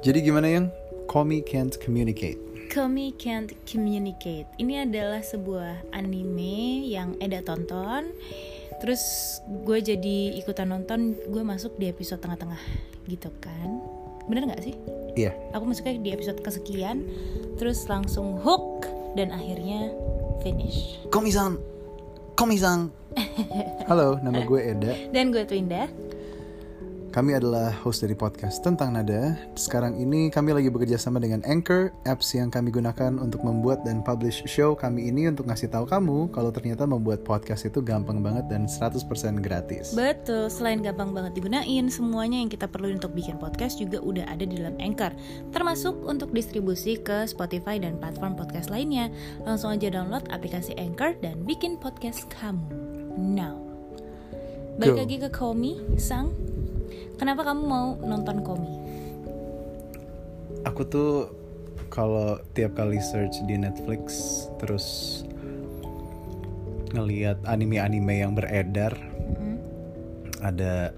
Jadi gimana yang Komi can't communicate? Komi Can't Communicate. Ini adalah sebuah anime yang Eda tonton. Terus gue jadi ikutan nonton, gue masuk di episode tengah-tengah gitu kan. Bener nggak sih? Iya. Aku masuknya di episode kesekian, terus langsung hook dan akhirnya finish. Komi-san, Komi-san. Halo, nama gue Eda. Dan gue Twinda. Kami adalah host dari podcast tentang nada. Sekarang ini kami lagi bekerja sama dengan Anchor, apps yang kami gunakan untuk membuat dan publish show kami ini untuk ngasih tahu kamu kalau ternyata membuat podcast itu gampang banget dan 100% gratis. Betul, selain gampang banget digunain, semuanya yang kita perlu untuk bikin podcast juga udah ada di dalam Anchor. Termasuk untuk distribusi ke Spotify dan platform podcast lainnya. Langsung aja download aplikasi Anchor dan bikin podcast kamu. Now. Balik Go. lagi ke Komi, Sang. Kenapa kamu mau nonton Komi? Aku tuh kalau tiap kali search di Netflix terus ngelihat anime-anime yang beredar Mm-mm. ada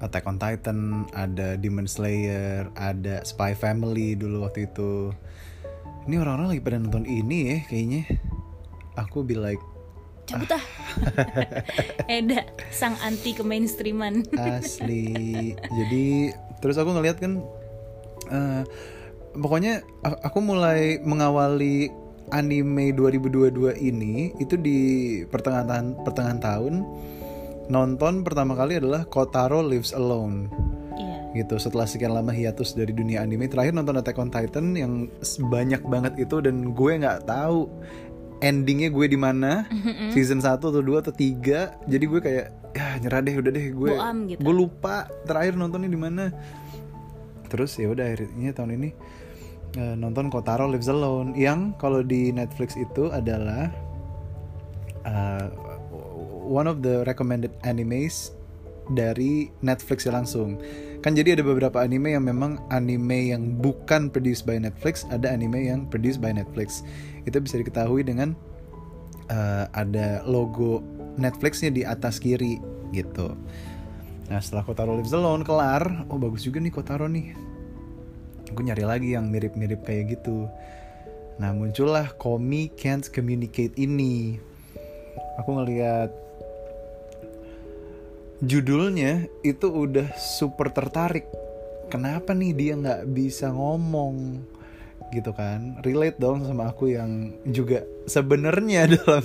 Attack on Titan, ada Demon Slayer, ada Spy Family dulu waktu itu. Ini orang-orang lagi pada nonton ini ya kayaknya. Aku be like Cabut ah. Eda, sang anti ke mainstreaman. asli. Jadi terus aku ngeliat kan eh, pokoknya aku mulai mengawali anime 2022 ini itu di pertengahan pertengahan tahun nonton pertama kali adalah Kotaro Lives Alone. Iya. gitu setelah sekian lama hiatus dari dunia anime terakhir nonton Attack on Titan yang banyak banget itu dan gue nggak tahu endingnya gue di mana season 1 atau 2 atau 3 jadi gue kayak ya nyerah deh udah deh gue Boam gitu. gue lupa terakhir nontonnya di mana terus ya udah akhirnya tahun ini eh, nonton Kotaro Lives Alone yang kalau di Netflix itu adalah uh, one of the recommended animes dari Netflix ya langsung. Kan jadi ada beberapa anime yang memang anime yang bukan produced by Netflix, ada anime yang produced by Netflix. Itu bisa diketahui dengan uh, ada logo Netflixnya di atas kiri gitu. Nah setelah Kotaro Lives Alone kelar, oh bagus juga nih Kotaro nih. Gue nyari lagi yang mirip-mirip kayak gitu. Nah muncullah Komi Can't Communicate ini. Aku ngeliat judulnya itu udah super tertarik. Kenapa nih dia nggak bisa ngomong gitu kan? Relate dong sama aku yang juga sebenarnya dalam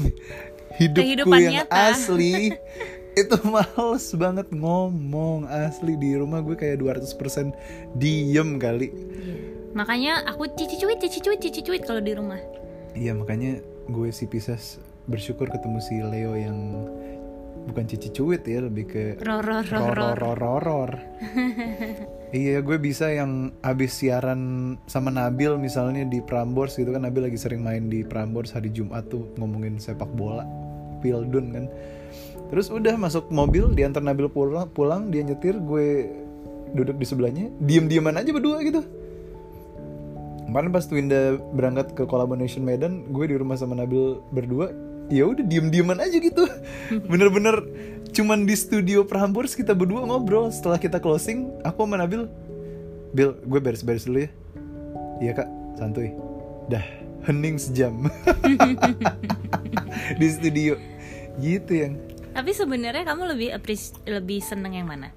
hidupku Kehidupan yang nyata. asli itu males banget ngomong asli di rumah gue kayak 200% diem kali. Iya. Makanya aku cici cuit, cici cuit, cici cuit kalau di rumah. Iya makanya gue si Pisces bersyukur ketemu si Leo yang bukan cici cuit ya lebih ke Roror, roror. roror iya gue bisa yang abis siaran sama Nabil misalnya di Prambors gitu kan. Nabil lagi sering main di Prambors hari Jumat tuh ngomongin sepak bola Pildun kan. Terus udah masuk mobil diantar Nabil pulang pulang dia nyetir gue duduk di sebelahnya. Diem dieman aja berdua gitu. Kemarin pas Twinda berangkat ke Collaboration Medan, gue di rumah sama Nabil berdua, ya udah diem-dieman aja gitu. Bener-bener cuman di studio Prambors kita berdua ngobrol. Setelah kita closing, aku sama Nabil, Bil, gue beres-beres dulu ya. Iya kak, santuy. Dah, hening sejam. di studio. Gitu yang. Tapi sebenarnya kamu lebih appreci- lebih seneng yang mana?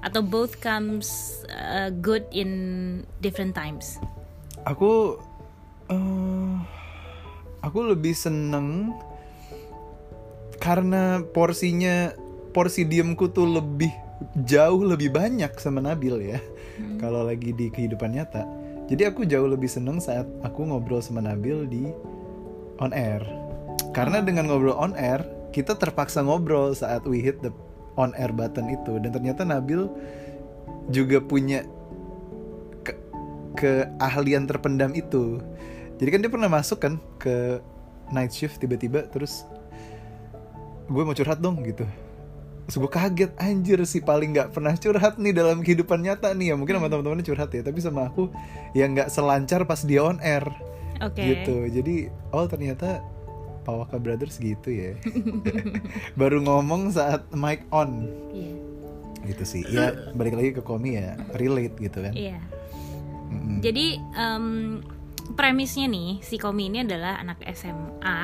Atau both comes uh, good in different times? Aku, eh, aku lebih seneng karena porsinya porsi diemku tuh lebih jauh lebih banyak sama Nabil ya. Kalau lagi di kehidupan nyata. Jadi aku jauh lebih seneng saat aku ngobrol sama Nabil di on air. Karena dengan ngobrol on air kita terpaksa ngobrol saat we hit the on air button itu. Dan ternyata Nabil juga punya ke- keahlian terpendam itu. Jadi kan dia pernah masuk kan ke night shift tiba-tiba terus gue mau curhat dong gitu. Terus gue kaget anjir sih paling nggak pernah curhat nih dalam kehidupan nyata nih ya. Mungkin sama teman-temannya curhat ya tapi sama aku yang nggak selancar pas dia on air. Oke. gitu. Jadi oh ternyata Pawaka Brothers gitu ya. Baru ngomong saat mic on. Iya. gitu sih. Ya balik lagi ke komi ya relate gitu kan. Iya. Mm-mm. Jadi em, premisnya nih si Komi ini adalah anak SMA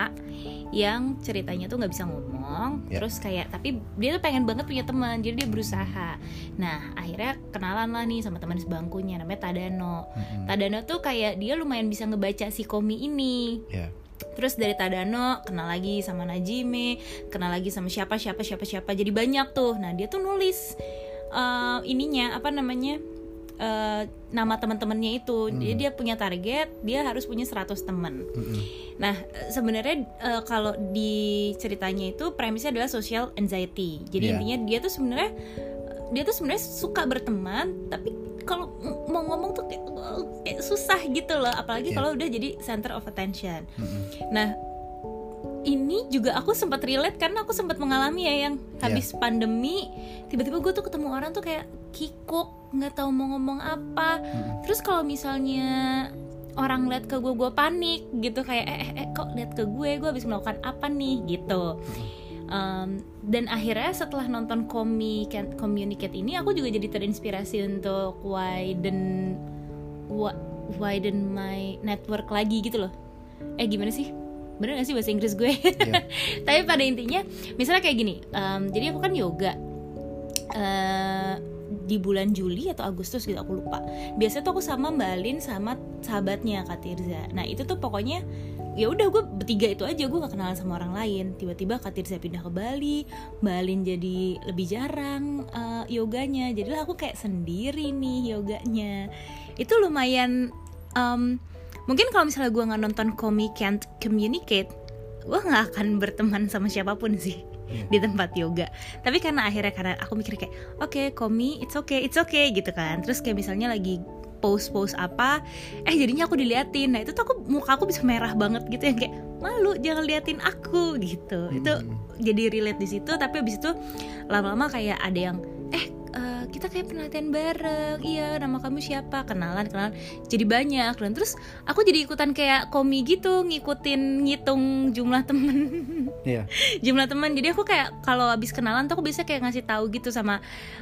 yang ceritanya tuh nggak bisa ngomong, Ya. terus kayak tapi dia tuh pengen banget punya teman, jadi dia berusaha. Nah akhirnya kenalan lah nih sama teman sebangkunya namanya Tadano. Mm-mm. Tadano tuh kayak dia lumayan bisa ngebaca si Komi ini. Ya. Terus dari Tadano kenal lagi sama Najime, kenal lagi sama siapa siapa siapa siapa. Jadi banyak tuh. Nah dia tuh nulis eh, ininya apa namanya eh, nama teman-temannya itu. Jadi dia punya target, dia harus punya 100 teman. Mm-mm. Nah eh, sebenarnya eh, kalau di ceritanya itu premisnya adalah social anxiety. Jadi Iya. intinya dia tuh sebenarnya dia tuh sebenarnya suka berteman, tapi kalau mau ngomong tuh kayak, kayak susah gitu loh. Apalagi Iya. kalau udah jadi center of attention. Mm-mm. Nah, ini juga aku sempat relate karena aku sempat mengalami ya yang habis pandemi tiba-tiba gue tuh ketemu orang tuh kayak kikuk nggak tahu mau ngomong apa. Mm-mm. Terus kalau misalnya orang lihat ke gue gue panik gitu kayak eh, eh, eh kok lihat ke gue gue habis melakukan apa nih gitu. Um, dan akhirnya setelah nonton Communicate, Communicate ini aku juga jadi terinspirasi untuk widen widen my network lagi gitu loh. Eh gimana sih? Bener gak sih bahasa Inggris gue? Iya. Tapi pada intinya, misalnya kayak gini, um, jadi aku kan yoga eh, di bulan Juli atau Agustus gitu aku lupa. Biasanya tuh aku sama Mbak Alin sama sahabatnya Kak Tirza. Nah itu tuh pokoknya ya udah gue bertiga itu aja gue gak kenalan sama orang lain. Tiba-tiba Kak Tirza pindah ke Bali, Mbak Alin jadi lebih jarang eh, yoganya. Jadilah aku kayak sendiri nih yoganya. Itu lumayan um, mungkin kalau misalnya gue nggak nonton Komi Can't Communicate gue nggak akan berteman sama siapa pun sih Iya. di tempat yoga tapi karena akhirnya karena aku mikir kayak oke Komi it's okay it's okay gitu kan terus kayak misalnya lagi post-post apa eh jadinya aku diliatin nah itu tuh aku muka aku bisa merah banget gitu yang kayak malu jangan liatin aku gitu itu Mm. jadi relate di situ tapi abis itu lama-lama kayak ada yang eh eh, kita kayak penelitian bareng. Iya nama kamu siapa? Kenalan kenalan. Jadi banyak. Dan terus aku jadi ikutan kayak komi gitu ngikutin ngitung jumlah temen. Iya. jumlah teman jadi aku kayak kalau habis kenalan tuh aku bisa kayak ngasih tahu gitu sama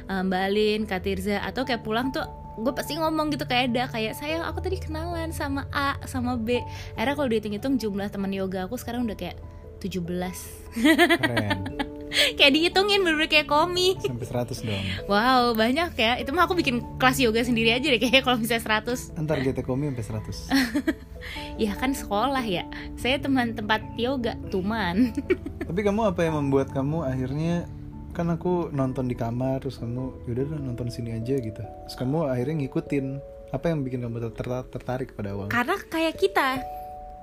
eh, Mbak Kak Tirza. Atau kayak pulang tuh gue pasti ngomong gitu kayak Eda kayak sayang aku tadi kenalan sama A sama B. Akhirnya kalau dihitung-hitung jumlah teman yoga aku sekarang udah kayak 17 Keren. kayak dihitungin bener-bener kayak komi Sampai 100 dong. wow banyak ya itu mah aku bikin kelas yoga sendiri aja deh kayak kalau misalnya 100 Ntar GT Komi sampai 100. ya kan sekolah ya saya teman tempat yoga tuman Tapi kamu apa yang membuat kamu akhirnya kan aku nonton di kamar terus kamu yaudah nonton sini aja gitu. Terus kamu akhirnya ngikutin apa yang bikin kamu ter- ter- tertarik pada awal? karena kayak kita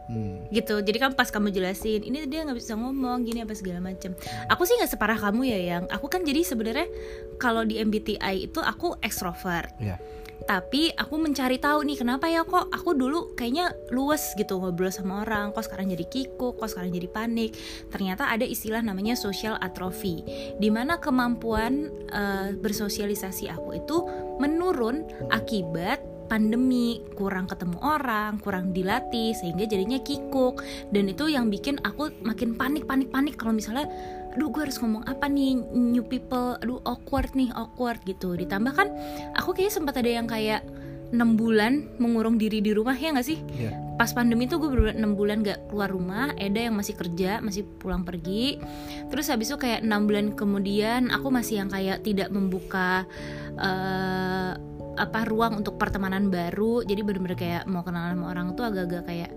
Hmm. gitu. Jadi kan pas kamu jelasin ini dia nggak bisa ngomong gini apa segala macem. Aku sih nggak separah kamu ya yang. Aku kan jadi sebenarnya kalau di MBTI itu aku ekstrovert. Ya. tapi aku mencari tahu nih kenapa ya kok aku dulu kayaknya luwes gitu ngobrol sama orang kok sekarang jadi kikuk kok sekarang jadi panik. Ternyata ada istilah namanya social atrophy di mana kemampuan eh, bersosialisasi aku itu menurun akibat pandemi kurang ketemu orang kurang dilatih sehingga jadinya kikuk. Dan itu yang bikin aku makin panik panik panik. Kalau misalnya aduh gue harus ngomong apa nih? New people aduh awkward nih awkward gitu. Ditambah kan aku kayaknya sempat ada yang kayak enam bulan mengurung diri di rumah ya nggak sih? Ya. pas pandemi tuh gue bener enam bulan gak keluar rumah Eda yang masih kerja masih pulang pergi. Terus habis itu kayak enam bulan kemudian aku masih yang kayak tidak membuka eh, apa ruang untuk pertemanan baru. Jadi bener-bener kayak mau kenalan sama orang tuh agak-agak kayak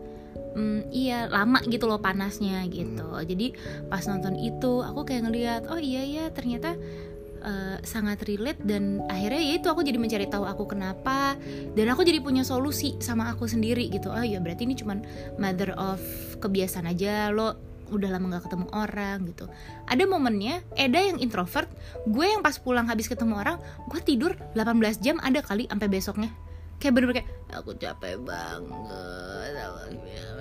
"Hmm, iya lama gitu loh panasnya gitu. Jadi pas nonton itu aku kayak ngeliat oh iya ya ternyata eh, sangat relate. Dan akhirnya ya itu aku jadi mencari tahu aku kenapa. Dan aku jadi punya solusi sama aku sendiri gitu. Oh ya berarti ini cuman mother of kebiasaan aja lo udah lama gak ketemu orang gitu. Ada momennya Eda yang introvert gue yang pas pulang habis ketemu orang gue tidur 18 jam ada kali sampai besoknya. Kayak bener-bener kayak aku capek banget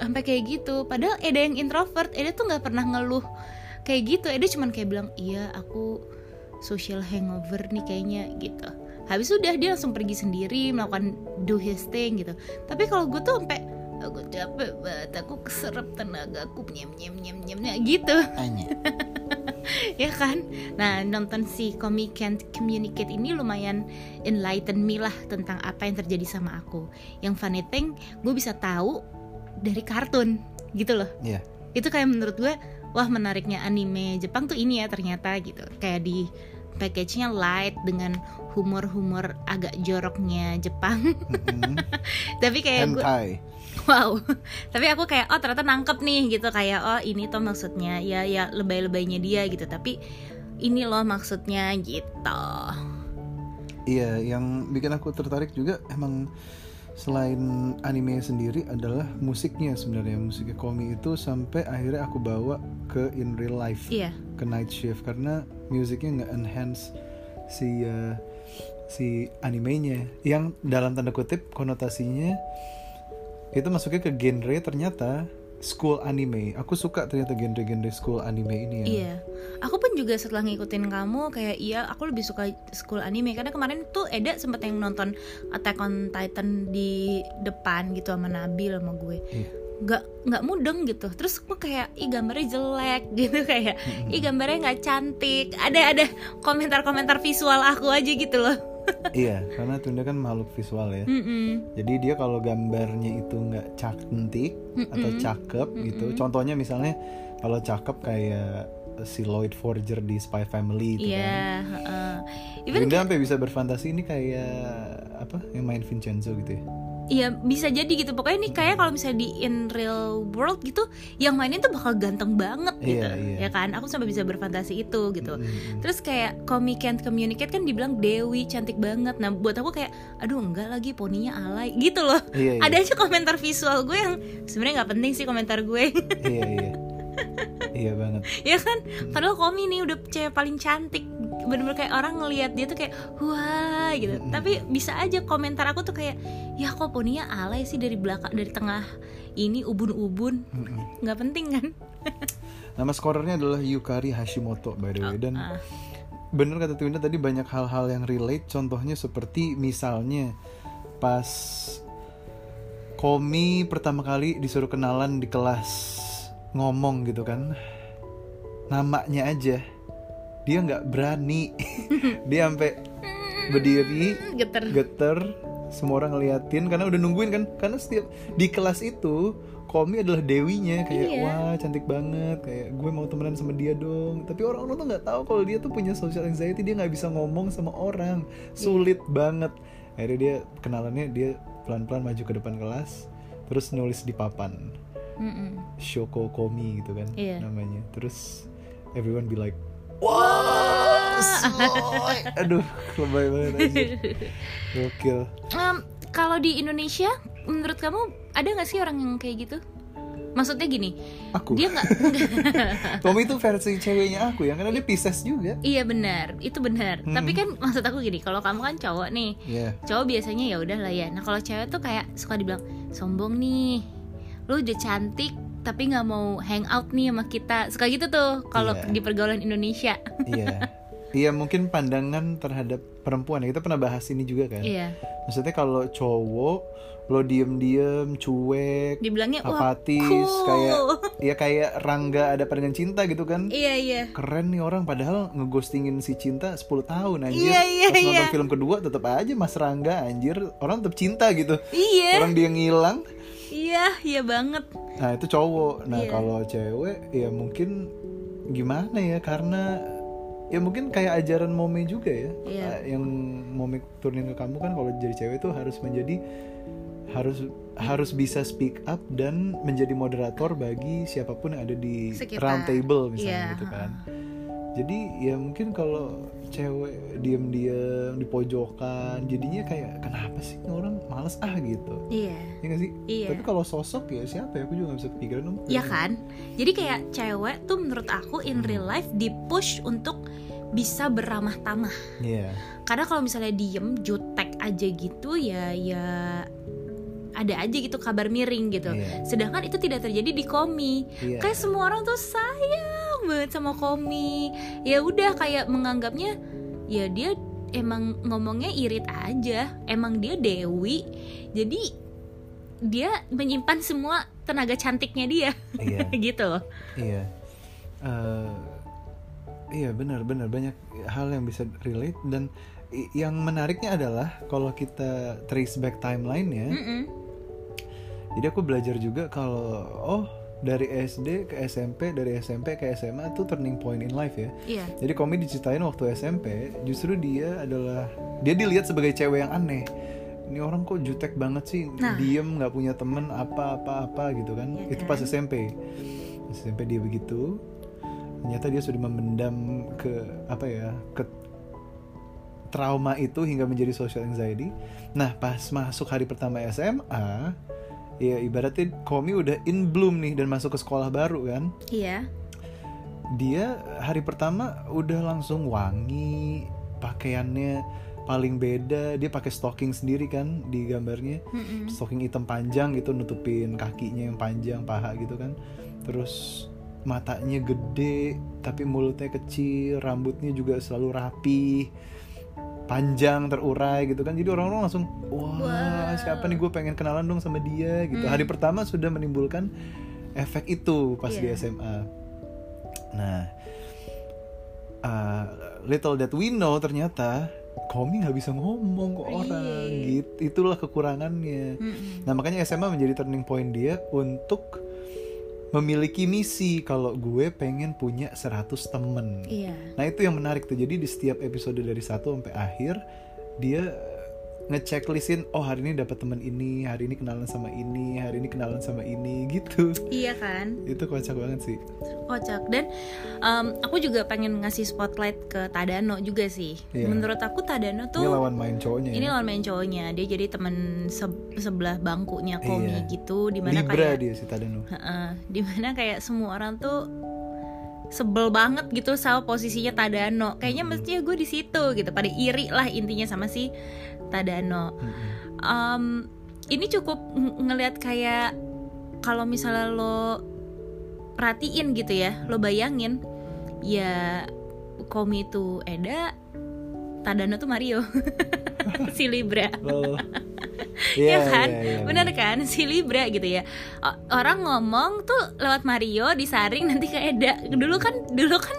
sampai kayak gitu. Padahal Eda yang introvert Eda tuh nggak pernah ngeluh. Kayak gitu Eda cuman kayak bilang iya aku social hangover nih kayaknya gitu. Habis udah dia langsung pergi sendiri melakukan do his thing gitu. Tapi kalau gue tuh sampai aku capek banget aku keserap tenaga aku nyem nyem nyem nyem nyem," gitu. Ya kan? Nah nonton si Comic Can't Communicate ini lumayan enlighten me lah tentang apa yang terjadi sama aku. Yang funny thing gue bisa tahu dari kartun gitu loh. Iya. itu kayak menurut gue wah menariknya anime Jepang tuh ini ya ternyata gitu. Kayak di package-nya light dengan humor-humor agak joroknya Jepang. Mm-mm. tapi kayak gue. Wow. Tapi aku kayak oh ternyata nangkep nih gitu. Kayak oh ini tuh maksudnya ya ya lebay-lebaynya dia gitu. Tapi ini loh maksudnya gitu. Iya, yang bikin aku tertarik juga emang selain anime sendiri adalah musiknya sebenarnya. Musiknya Komi itu sampai akhirnya aku bawa ke in real life iya. ke night shift. Karena musiknya nggak enhance si uh, si animenya. Yang dalam tanda kutip konotasinya itu masuknya ke genre ternyata school anime aku suka ternyata genre-genre school anime ini ya Iya, aku pun juga setelah ngikutin kamu kayak iya aku lebih suka school anime karena kemarin tuh Eda sempet yang nonton Attack on Titan di depan gitu sama Nabil sama gue. Iya. Nggak nggak mudeng gitu. Terus gue kayak ih gambarnya jelek gitu kayak ih gambarnya nggak cantik. Ada ada komentar-komentar visual aku aja gitu loh. Iya karena Tunda kan makhluk visual ya Mm-mm. Jadi dia kalau gambarnya itu nggak cantik atau cakep gitu. Contohnya misalnya kalau cakep kayak si Lloyd Forger di Spy Family itu kan. Iya. heeh. Even Bunda sampai bisa berfantasi ini kayak apa yang main Vincenzo gitu ya. Iya bisa jadi gitu pokoknya nih kayak kalau misalnya di in real world gitu yang mainin tuh bakal ganteng banget gitu Iya, iya. ya kan aku sampai bisa berfantasi itu gitu Mm-mm. terus kayak Comic Can't Communicate kan dibilang Dewi cantik banget nah buat aku kayak aduh enggak lagi poninya alay gitu loh Iya, iya. ada aja komentar visual gue yang sebenarnya nggak penting sih komentar gue iya iya. Iya banget. ya kan? Padahal Komi nih udah cewek paling cantik. Bener-bener kayak orang ngelihat dia tuh kayak wah gitu. Tapi bisa aja komentar aku tuh kayak ya kok poninya alay sih dari belakang dari tengah ini ubun-ubun. Nggak penting kan? Nama skorernya adalah Yukari Hashimoto by the way. Dan Ah. bener kata Twinda tadi banyak hal-hal yang relate. Contohnya seperti misalnya pas Komi pertama kali disuruh kenalan di kelas ngomong gitu kan. Namanya aja dia nggak berani. Dia sampai berdiri geter. geter semua orang ngeliatin karena udah nungguin kan. Karena setiap di kelas itu Komi adalah dewinya. Kayak Iya. wah cantik banget. Kayak gue mau temenan sama dia dong. Tapi orang-orang tuh nggak tahu kalau dia tuh punya social anxiety dia nggak bisa ngomong sama orang. Sulit banget. Akhirnya dia kenalannya dia pelan-pelan maju ke depan kelas terus nulis di papan Mm-mm. Shoko Komi gitu kan Iya. namanya. Terus everyone be like soy." aduh lebay banget aja gokil. Em, kalau di Indonesia menurut kamu ada nggak sih orang yang kayak gitu? Maksudnya gini aku? dia nggak Tommy itu versi ceweknya aku ya karena dia Pisces juga. Iya benar. Itu benar. Hmm. tapi kan maksud aku gini kalau kamu kan cowok nih Iya. cowok biasanya ya udah lah ya. Nah kalau cewek tuh kayak suka dibilang sombong nih lu udah cantik tapi nggak mau hang out nih sama kita. Suka gitu tuh kalau Iya. di pergaulan Indonesia. Iya. Iya mungkin pandangan terhadap perempuan. Ya kita pernah bahas ini juga kan. Iya. Maksudnya kalau cowok lo diem-diem cuek dibilangnya apatis cool. kayak ya kayak Rangga ada dengan cinta gitu kan. Iya iya. Keren nih orang padahal ngeghostingin si cinta 10 tahun anjir. Iya, iya, pas nonton iya. film kedua tetap aja Mas Rangga anjir orang tetap cinta gitu. Iya. Orang dia ngilang iya iya banget Nah itu cowok. Nah Iya. kalau cewek ya mungkin gimana ya karena ya mungkin kayak ajaran mome juga ya. Iya. Ah, Yang mome turunin ke kamu kan kalau jadi cewek tuh harus menjadi harus harus bisa speak up dan menjadi moderator bagi siapa pun yang ada di Sekitar. round table misalnya Iya, gitu kan. Jadi ya mungkin kalau cewek diem-diem di pojokan jadinya kayak kenapa sih orang males ah gitu. iya Ya gak sih? Iya. Tapi kalau sosok ya siapa ya? Aku juga gak bisa kepikiran om. Iya kan? Jadi kayak cewek tuh menurut aku in real life di push untuk bisa beramah tamah. Iya. Karena kalau misalnya diem jutek aja gitu ya ya ada aja gitu kabar miring gitu. Iya. Sedangkan itu tidak terjadi di komi. Iya. Kayak semua orang tuh sayang banget sama komi. Ya udah kayak menganggapnya ya dia emang ngomongnya irit aja. Emang dia dewi. Jadi dia menyimpan semua tenaga cantiknya dia Iya. gitu. Iya. Eh, Iya benar benar banyak hal yang bisa relate dan yang menariknya adalah kalau kita trace back timelinenya, Mm-mm. Jadi aku belajar juga kalau oh dari SD ke SMP, dari SMP ke SMA tuh turning point in life ya. Iya. Jadi Komi diceritain waktu SMP, justru dia adalah dia dilihat sebagai cewek yang aneh. Ini orang kok jutek banget sih, Nah. diem nggak punya temen apa apa apa gitu kan? Iya Itu kan? pas SMP. Pas SMP dia begitu. Ternyata dia sudah memendam ke apa ya ke trauma itu hingga menjadi social anxiety. Nah pas masuk hari pertama SMA, ya ibaratnya Komi udah in bloom nih dan masuk ke sekolah baru kan? Iya. dia hari pertama udah langsung wangi pakaiannya paling beda. Dia pakai stocking sendiri kan di gambarnya. Mm-mm. stocking hitam panjang gitu nutupin kakinya yang panjang paha gitu kan. Terus matanya gede tapi mulutnya kecil rambutnya juga selalu rapi panjang terurai gitu kan jadi orang-orang langsung wah Wow. siapa nih gue pengen kenalan dong sama dia gitu Hmm. hari pertama sudah menimbulkan efek itu pas di Iya. SMA nah uh, little that we know ternyata Komi nggak bisa ngomong ke orang Iya. gitu itulah kekurangannya Mm-mm. Nah makanya SMA menjadi turning point dia untuk memiliki misi kalau gue pengen punya 100 temen. Iya. Nah itu yang menarik tuh. Jadi di setiap episode dari satu sampai akhir dia ngechecklistin oh hari ini dapat temen ini, hari ini kenalan sama ini, hari ini kenalan sama ini gitu. Iya kan? Itu kocak banget sih. kocak dan em, aku juga pengen ngasih spotlight ke Tadano juga sih. Iya. Menurut aku Tadano Ini tuh lawan main cowoknya. ini ya. lawan main cowoknya. Dia jadi temen se- sebelah bangkunya Komi Iya. gitu di mana Libra kayak dia si Tadano. Heeh, di mana kayak semua orang tuh sebel banget gitu sama posisinya Tadano. Kayaknya mestinya gue di situ gitu. Pada iri lah intinya sama si Tadano. Em, ini cukup ng- ngelihat kayak kalau misalnya lo perhatiin gitu ya, lo bayangin ya Komi itu Eda, Tadano tuh Mario, si Libra. Oh. ya Iya, kan? iya, iya, bener kan? Si Libra gitu ya. Orang ngomong tuh lewat Mario disaring nanti ke Eda. Dulu kan dulu kan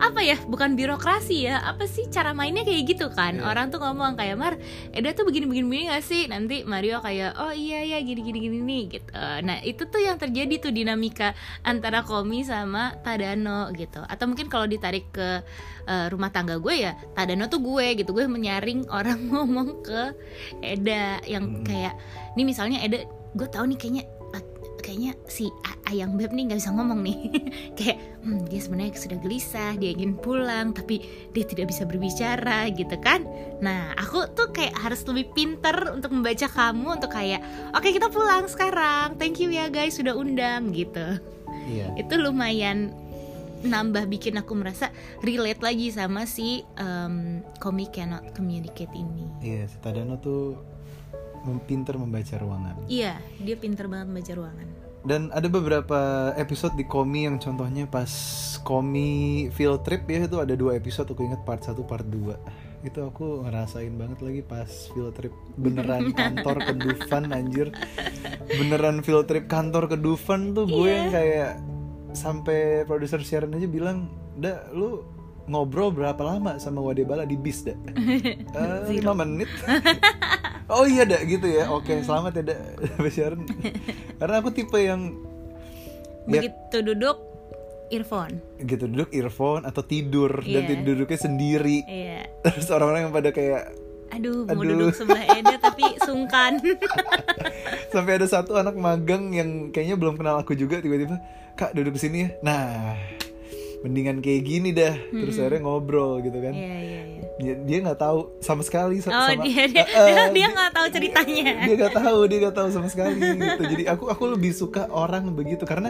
apa ya? Bukan birokrasi ya. Apa sih cara mainnya kayak gitu kan? Iya. orang tuh ngomong kayak Mar Eda tuh begini begini begini gak sih? Nanti Mario kayak oh iya ya gini gini gini nih gitu. Nah itu tuh yang terjadi tuh dinamika antara Komi sama Tadano gitu. Atau mungkin kalau ditarik ke eh, rumah tangga gue ya Tadano tuh gue gitu. Gue menyaring orang ngomong ke Eda yang Mm. kayak ini misalnya Eda gue tahu nih kayaknya kayaknya si A- ayang beb nih nggak bisa ngomong nih. Kayak hmm, dia sebenarnya sudah gelisah dia ingin pulang tapi dia tidak bisa berbicara gitu kan. Nah aku tuh kayak harus lebih pinter untuk membaca kamu untuk kayak oke kita pulang sekarang. Thank you ya guys sudah undang gitu. Iya. itu lumayan nambah bikin aku merasa relate lagi sama si um, Comic Cannot Communicate ini. Iya, si Tadano tuh pinter membaca ruangan. iya dia pinter banget membaca ruangan. Dan ada beberapa episode di Komi yang contohnya pas Komi field trip ya itu ada dua episode aku ingat part 1 part 2 itu aku ngerasain banget lagi pas field trip. Beneran kantor ke Dufan anjir. Beneran field trip kantor ke Dufan tuh gue Iya. yang kayak sampai produser Sharon aja bilang dah lu ngobrol berapa lama sama Wadebala di bis dah Eh, lima menit oh iya dah gitu ya. Oke selamat ya Mbak Sharon karena aku tipe yang ya begitu duduk earphone. Gitu duduk earphone atau tidur. Dan Iya. tidur duduknya sendiri. Iya. Terus orang-orang yang pada kayak aduh mau Aduh. duduk sebelah Eda tapi sungkan. Sampai ada satu anak magang yang kayaknya belum kenal aku juga tiba-tiba kak duduk di sini ya. Nah mendingan kayak gini dah. Terus akhirnya ngobrol gitu kan. Iya iya iya. Dia dia nggak tahu sama sekali sa- oh sama dia dia eh, dia nggak tahu ceritanya. Dia nggak tahu dia nggak tahu sama sekali gitu. Jadi aku aku lebih suka orang begitu. Karena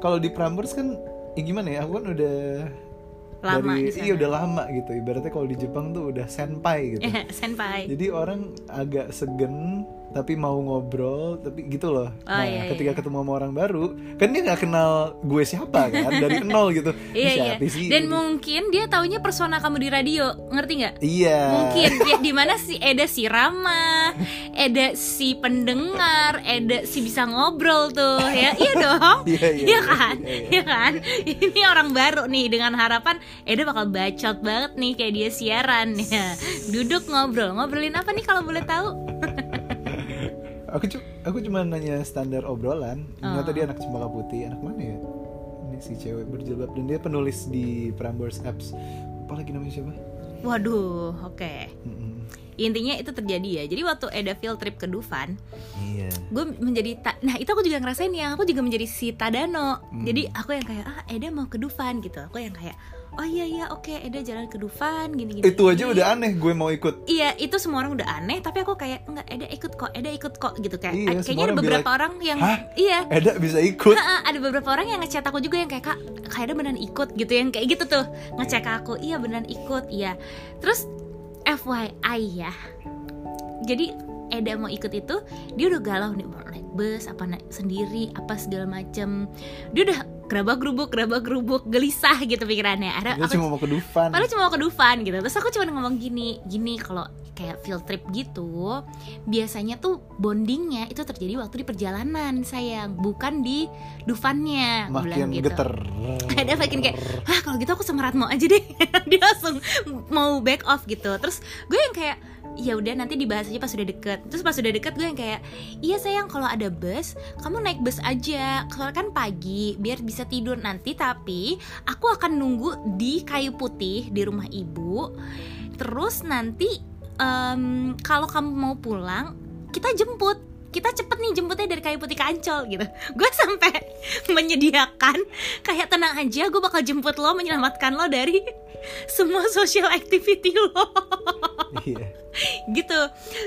kalau di Prambors kan ya gimana ya aku kan udah Lama dari iya udah lama gitu. Ibaratnya kalau di Jepang tuh udah senpai gitu. Senpai. Jadi orang agak segen tapi mau ngobrol tapi gitu loh Oh, nah iya, ketika iya. ketemu sama orang baru kan dia nggak kenal gue siapa kan dari nol gitu Iya iya. sih Dan mungkin dia taunya persona kamu di radio, ngerti nggak? iya Mungkin ya, di mana si Eda si ramah, Eda si pendengar, Eda si bisa ngobrol tuh ya. Iya dong. Iya, iya, Iya kan? iya, iya. Iya kan? Ini orang baru nih dengan harapan Eda bakal bacot banget nih kayak dia siaran ya. Duduk ngobrol. Ngobrolin apa nih kalau boleh tahu? Aku cu aku cuma nanya standar obrolan ternyata Oh. dia anak cempaka putih anak mana ya ini si cewek berjilbab dan dia penulis di Prambors Apps apa lagi namanya siapa Waduh, oke. Mm-mm. Intinya itu terjadi ya. Jadi waktu Eda field trip ke Dufan, iya gue menjadi ta- nah itu aku juga ngerasain ya aku juga menjadi si Tadano Hmm. jadi aku yang kayak ah Eda mau ke Dufan gitu aku yang kayak oh iya iya oke Eda jalan ke Dufan gini gini itu aja gini. udah aneh gue mau ikut. Iya itu semua orang udah aneh tapi aku kayak enggak Eda ikut kok Eda ikut kok gitu kayak. Iya, kayaknya ada beberapa bilang, orang yang "Hah? iya. Eda bisa ikut? Ha-ha, ada beberapa orang yang ngechat aku juga yang kayak kak kak Eda beneran ikut gitu yang kayak gitu tuh. Ngecek aku iya beneran ikut iya. Terus FYI ya. Jadi Eda mau ikut itu dia udah galau nih mau naik bus apa naik sendiri apa segala macem. Dia udah gerabak gerubuk gerabak gerubuk gelisah gitu pikirannya. Ada aku cuma mau ke Dufan. Padahal cuma mau ke Dufan gitu. Terus aku cuma ngomong gini Gini kalau kayak field trip gitu Biasanya tuh bondingnya itu terjadi waktu di perjalanan sayang. Bukan di Dufannya bilang makin gitu. geter. Ada makin kayak Hah kalau gitu aku sama Ratmo aja deh. Dia langsung mau back off gitu. Terus gue yang kayak ya udah nanti dibahas aja pas sudah deket. Terus pas sudah deket gue yang kayak iya sayang kalau ada bus kamu naik bus aja. Soalnya kan pagi biar bisa tidur. Nanti tapi aku akan nunggu di kayu putih di rumah ibu. Terus nanti em, kalau kamu mau pulang kita jemput kita cepet nih jemputnya dari kayu putih ke Ancol gitu. Gue sampai menyediakan kayak tenang aja gue bakal jemput lo menyelamatkan lo dari semua social activity lo. Iya. Gitu.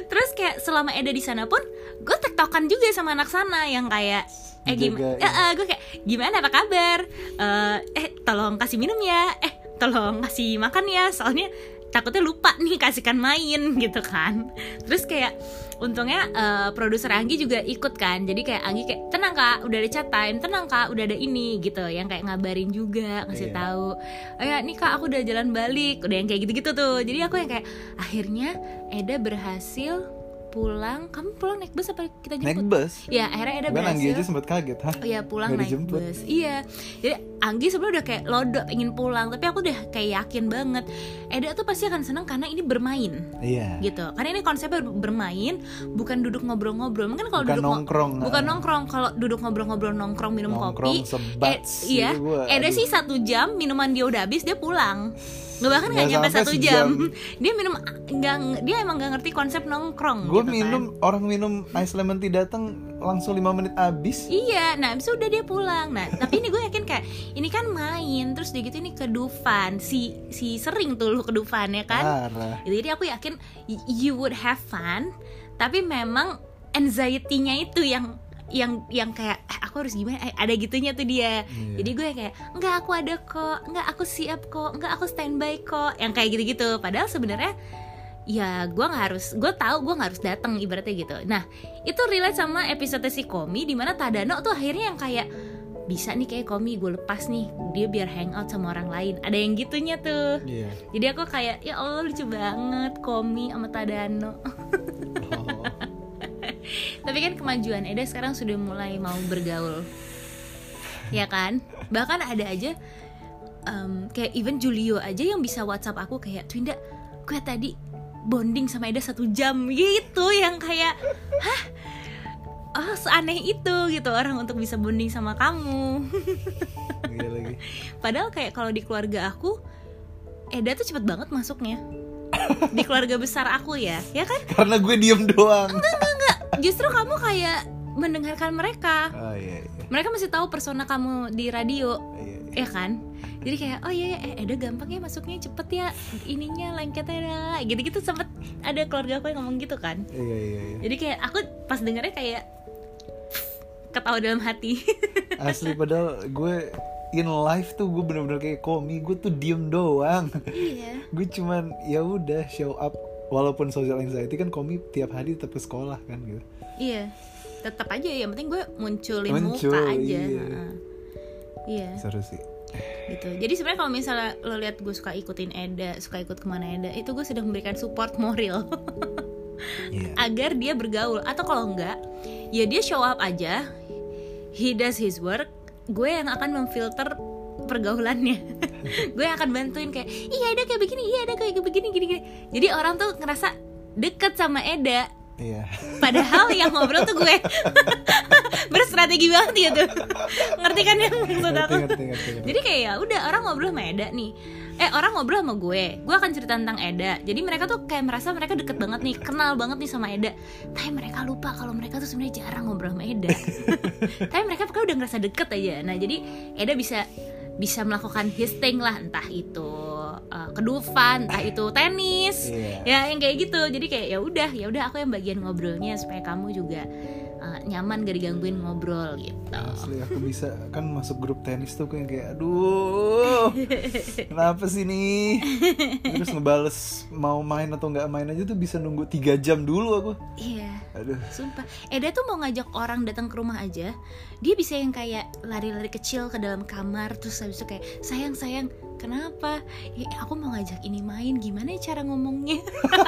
Terus kayak selama Eda di sana pun gue tektokan juga sama anak sana yang kayak eh gimana Jaga, gue kayak gimana apa kabar? Eh, eh tolong kasih minum ya. Eh tolong kasih makan ya. Soalnya takutnya lupa nih kasihkan main gitu kan. Terus kayak untungnya eh, produser Anggi juga ikut kan. Jadi kayak Anggi kayak tenang kak udah ada chat time. Tenang kak udah ada ini gitu. Yang kayak ngabarin juga ngasih Iya. tahu oh ya nih kak aku udah jalan balik. Udah yang kayak gitu-gitu tuh. Jadi aku yang kayak akhirnya Eda berhasil pulang kamu pulang naik bus apa kita naik jemput bus. Ya akhirnya Eda kan Anggi berhasil aja sempet kaget hah? Oh iya pulang Nggak naik dijemput. bus. Iya. Jadi Anggi sebelumnya udah kayak lodo pengen pulang Tapi aku udah kayak yakin banget. Eda tuh pasti akan seneng karena ini bermain. Iya. Gitu. Karena ini konsepnya bermain Bukan duduk ngobrol-ngobrol. Mungkin kalau bukan duduk nongkrong Bukan ah. nongkrong. Kalau duduk ngobrol-ngobrol nongkrong minum nongkrong kopi sebat Eh, iya, Eda sih satu jam minuman dia udah habis dia pulang. Nggak bahkan nggak nyampe satu sejam. jam. Dia minum nggak dia emang nggak ngerti konsep nongkrong. gue gitu kan. minum orang minum ice lemon tea datang langsung lima menit habis Iya, nah abis udah dia pulang. Nah, tapi ini gue yakin kayak ini kan main, terus dia gitu ini ke Dufan, si si sering tuh lu ke Dufan ya kan. parah Jadi aku yakin you would have fun, tapi memang anxiety-nya itu yang yang yang kayak eh, aku harus gimana? Eh, ada gitunya tuh dia. Iya. jadi gue kayak enggak aku ada kok. Enggak aku siap kok. Enggak aku standby kok. Yang kayak gitu-gitu. Padahal sebenarnya ya gue nggak harus gue tahu gue nggak harus datang ibaratnya gitu. Nah itu relate sama episode si komi di mana Tadano tuh akhirnya yang kayak bisa nih kayak komi gue lepas nih. Dia biar hangout sama orang lain. Ada yang gitunya tuh. Iya. Jadi aku kayak ya Allah lucu banget komi sama Tadano. tapi kan kemajuan Eda sekarang sudah mulai mau bergaul. Ya kan? Bahkan ada aja em, kayak even Julio aja yang bisa WhatsApp aku kayak Twinda gue tadi bonding sama Eda satu jam. Gitu yang kayak hah? Oh seaneh itu gitu orang untuk bisa bonding sama kamu. Lagi. Padahal kayak kalau di keluarga aku Eda tuh cepet banget masuknya. Di keluarga besar aku ya ya kan? Karena gue diem doang justru kamu kayak mendengarkan mereka. Oh iya iya. Mereka masih tahu persona kamu di radio. Iya, iya. ya kan? Jadi kayak oh iya ya eh Eda gampang ya masuknya cepet ya. Ininya lengketnya dah gitu-gitu sempet ada keluarga aku yang ngomong gitu kan. Iya iya iya. Jadi kayak aku pas dengernya kayak ketawa dalam hati. Asli padahal gue in life tuh gue bener-bener kayak komi gue tuh diem doang. Iya. Gue cuman ya udah show up walaupun social anxiety kan komi tiap hari tetap ke sekolah kan gitu. Iya tetap aja yang penting gue munculin Muncul, muka aja. iya. Iya. Seru sih. Gitu. Jadi sebenarnya kalau misalnya lo lihat gue suka ikutin Eda suka ikut ke mana Eda itu gue sudah memberikan support moral. Iya. agar dia bergaul. Atau kalau enggak ya dia show up aja. He does his work. Gue yang akan memfilter pergaulannya gue yang akan bantuin kayak iya ada kayak begini iya ada kayak begini gini gini. Jadi orang tuh ngerasa deket sama Eda. Iya. Padahal yang ngobrol tuh gue. Berstrategi banget gitu ngerti kan yang maksud ngerti aku? ngerti ngerti, ngerti. jadi kayak ya udah orang ngobrol sama Eda nih. Eh orang ngobrol sama gue. Gue akan cerita tentang Eda. Jadi mereka tuh kayak merasa mereka deket banget nih kenal banget nih sama Eda. Tapi mereka lupa kalau mereka tuh sebenarnya jarang ngobrol sama Eda. Tapi mereka pokoknya udah ngerasa deket aja. Nah jadi Eda bisa bisa melakukan his thing lah entah itu uh, kedufan entah itu tenis Iya. ya yang kayak gitu jadi kayak ya udah ya udah aku yang bagian ngobrolnya supaya kamu juga uh, nyaman gak digangguin ngobrol gitu. Asli aku bisa kan masuk grup tenis tuh kayak kayak aduh kenapa sih nih? Terus ngebales mau main atau nggak main aja tuh bisa nunggu tiga jam dulu aku. Iya. Aduh. Sumpah, Eda tuh mau ngajak orang datang ke rumah aja Dia bisa yang kayak lari-lari kecil ke dalam kamar Terus habis itu kayak, sayang-sayang, kenapa? Ya, aku mau ngajak ini main, gimana ya cara ngomongnya?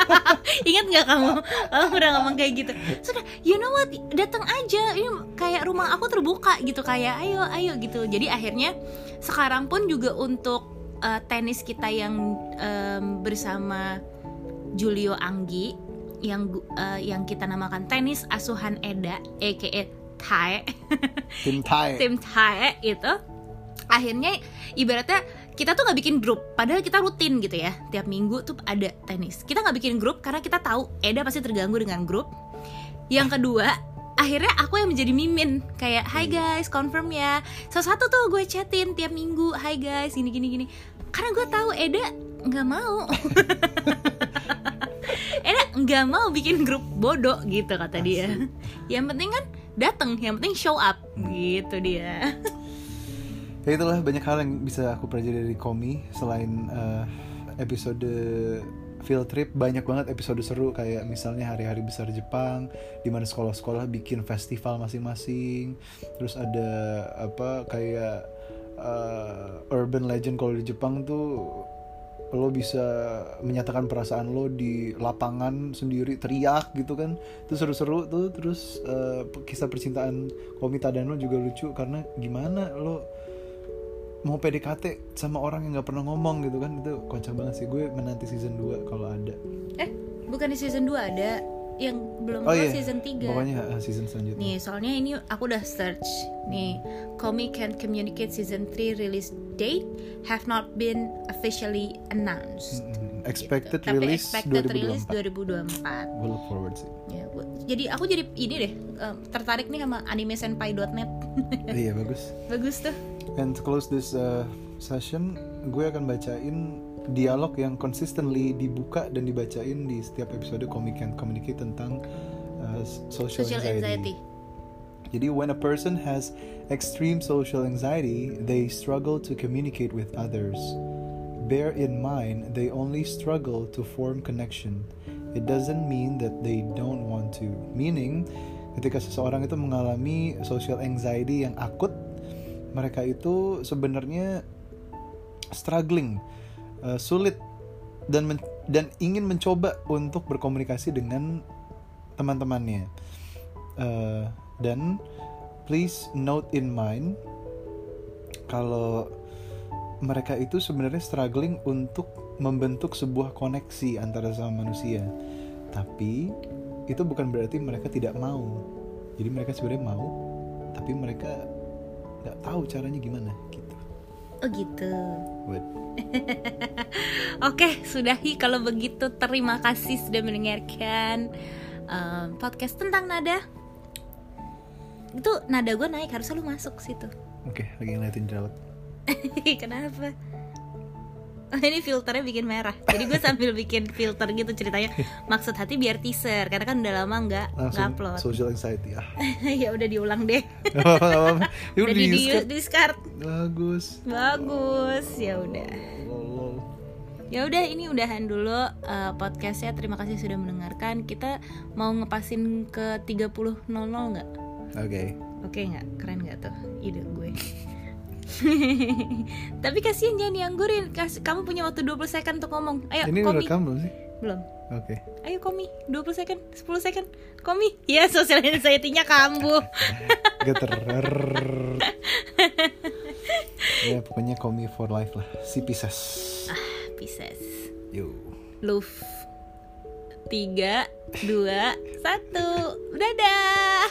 Ingat gak kamu? Kamu pernah ngomong kayak gitu. Sudah, you know what, datang aja. Ini kayak rumah aku terbuka gitu Kayak ayo, ayo gitu. Jadi akhirnya sekarang pun juga untuk eh, tenis kita yang em, bersama Julio Anggi yang eh, yang kita namakan tenis asuhan Eda aka Tae tim Thai. Tim Tae itu. Akhirnya ibaratnya kita tuh nggak bikin grup padahal kita rutin gitu ya. Tiap minggu tuh ada tenis. Kita nggak bikin grup karena kita tahu Eda pasti terganggu dengan grup. Yang kedua akhirnya aku yang menjadi mimin. Kayak Hai guys confirm ya. Salah satu tuh gue chatin tiap minggu Hai guys gini gini gini. Karena gue tahu Eda nggak mau. Eda nggak mau bikin grup bodoh gitu kata dia. Yang penting kan datang yang penting show up gitu dia ya itulah banyak hal yang bisa aku pelajari dari Komi. Selain eh, episode field trip banyak banget episode seru. Kayak misalnya hari-hari besar Jepang di mana sekolah-sekolah bikin festival masing-masing. Terus ada apa kayak eh, urban legend kalau di Jepang tuh lo bisa menyatakan perasaan lo di lapangan sendiri teriak gitu kan. Itu seru-seru tuh. Terus eh, kisah percintaan Komita dan lo juga lucu karena gimana lo mau PDKT sama orang yang nggak pernah ngomong gitu kan itu kocak banget sih gue menanti season 2 kalau ada eh bukan di season 2 ada yang belum oh iya season 3 pokoknya uh, season selanjutnya Nih, soalnya ini aku udah search nih. Komi Can Communicate Season 3 release date have not been officially announced. Mm-mm. expected Gitu. Tapi release expected release 2024 2024. gue look forward sih Ya, gua- jadi aku jadi ini deh em, tertarik nih sama animesenpai.net. iya bagus Bagus tuh. And to close this uh, session gue akan bacain dialog yang consistently dibuka dan dibacain di setiap episode Comic and Communicate tentang uh, social, Social anxiety. Jadi when a person has extreme social anxiety, they struggle to communicate with others. Bear in mind they only struggle to form connection. It doesn't mean that they don't want to. Meaning, ketika seseorang itu mengalami social anxiety yang akut, mereka itu sebenarnya struggling, uh, sulit dan men- dan ingin mencoba untuk berkomunikasi dengan teman-temannya. Uh, dan please note in mind kalau mereka itu sebenarnya struggling untuk membentuk sebuah koneksi antara sama manusia. Tapi itu bukan berarti mereka tidak mau. Jadi mereka sebenarnya mau, tapi mereka nggak tahu caranya gimana gitu. Oh gitu. Oke, sudahi kalau begitu. Terima kasih sudah mendengarkan em, podcast tentang nada. Itu nada gue naik harusnya lu masuk situ. Oke, lagi ngeliatin jerawat. Kenapa? Oh, ini filternya bikin merah. Jadi gue sambil bikin filter gitu ceritanya. Maksud hati biar teaser karena kan udah lama nggak upload. social anxiety ah. ya udah diulang deh. Gak apa-apa. Ya Udah di, di-skip. di discard. Bagus. Bagus. Ya udah. Ya udah ini udahan dulu uh, podcastnya. Terima kasih sudah mendengarkan. Kita mau ngepasin ke 30.00 nggak? Oke. Oke nggak? Keren nggak tuh ide gue? Tapi kasihan jangan dianggurin. Kas- Kamu punya waktu 20 second untuk ngomong. Ayo, Ini komi. rekam belum sih? Belum. Oke. Ayo komi, 20 second, 10 second. Komi. Ya, sosialisasinya kambuh. Geter. ya pokoknya me for life lah. Si Pisces. Pisces. Yo. Love. Tiga, dua, satu. Dadah.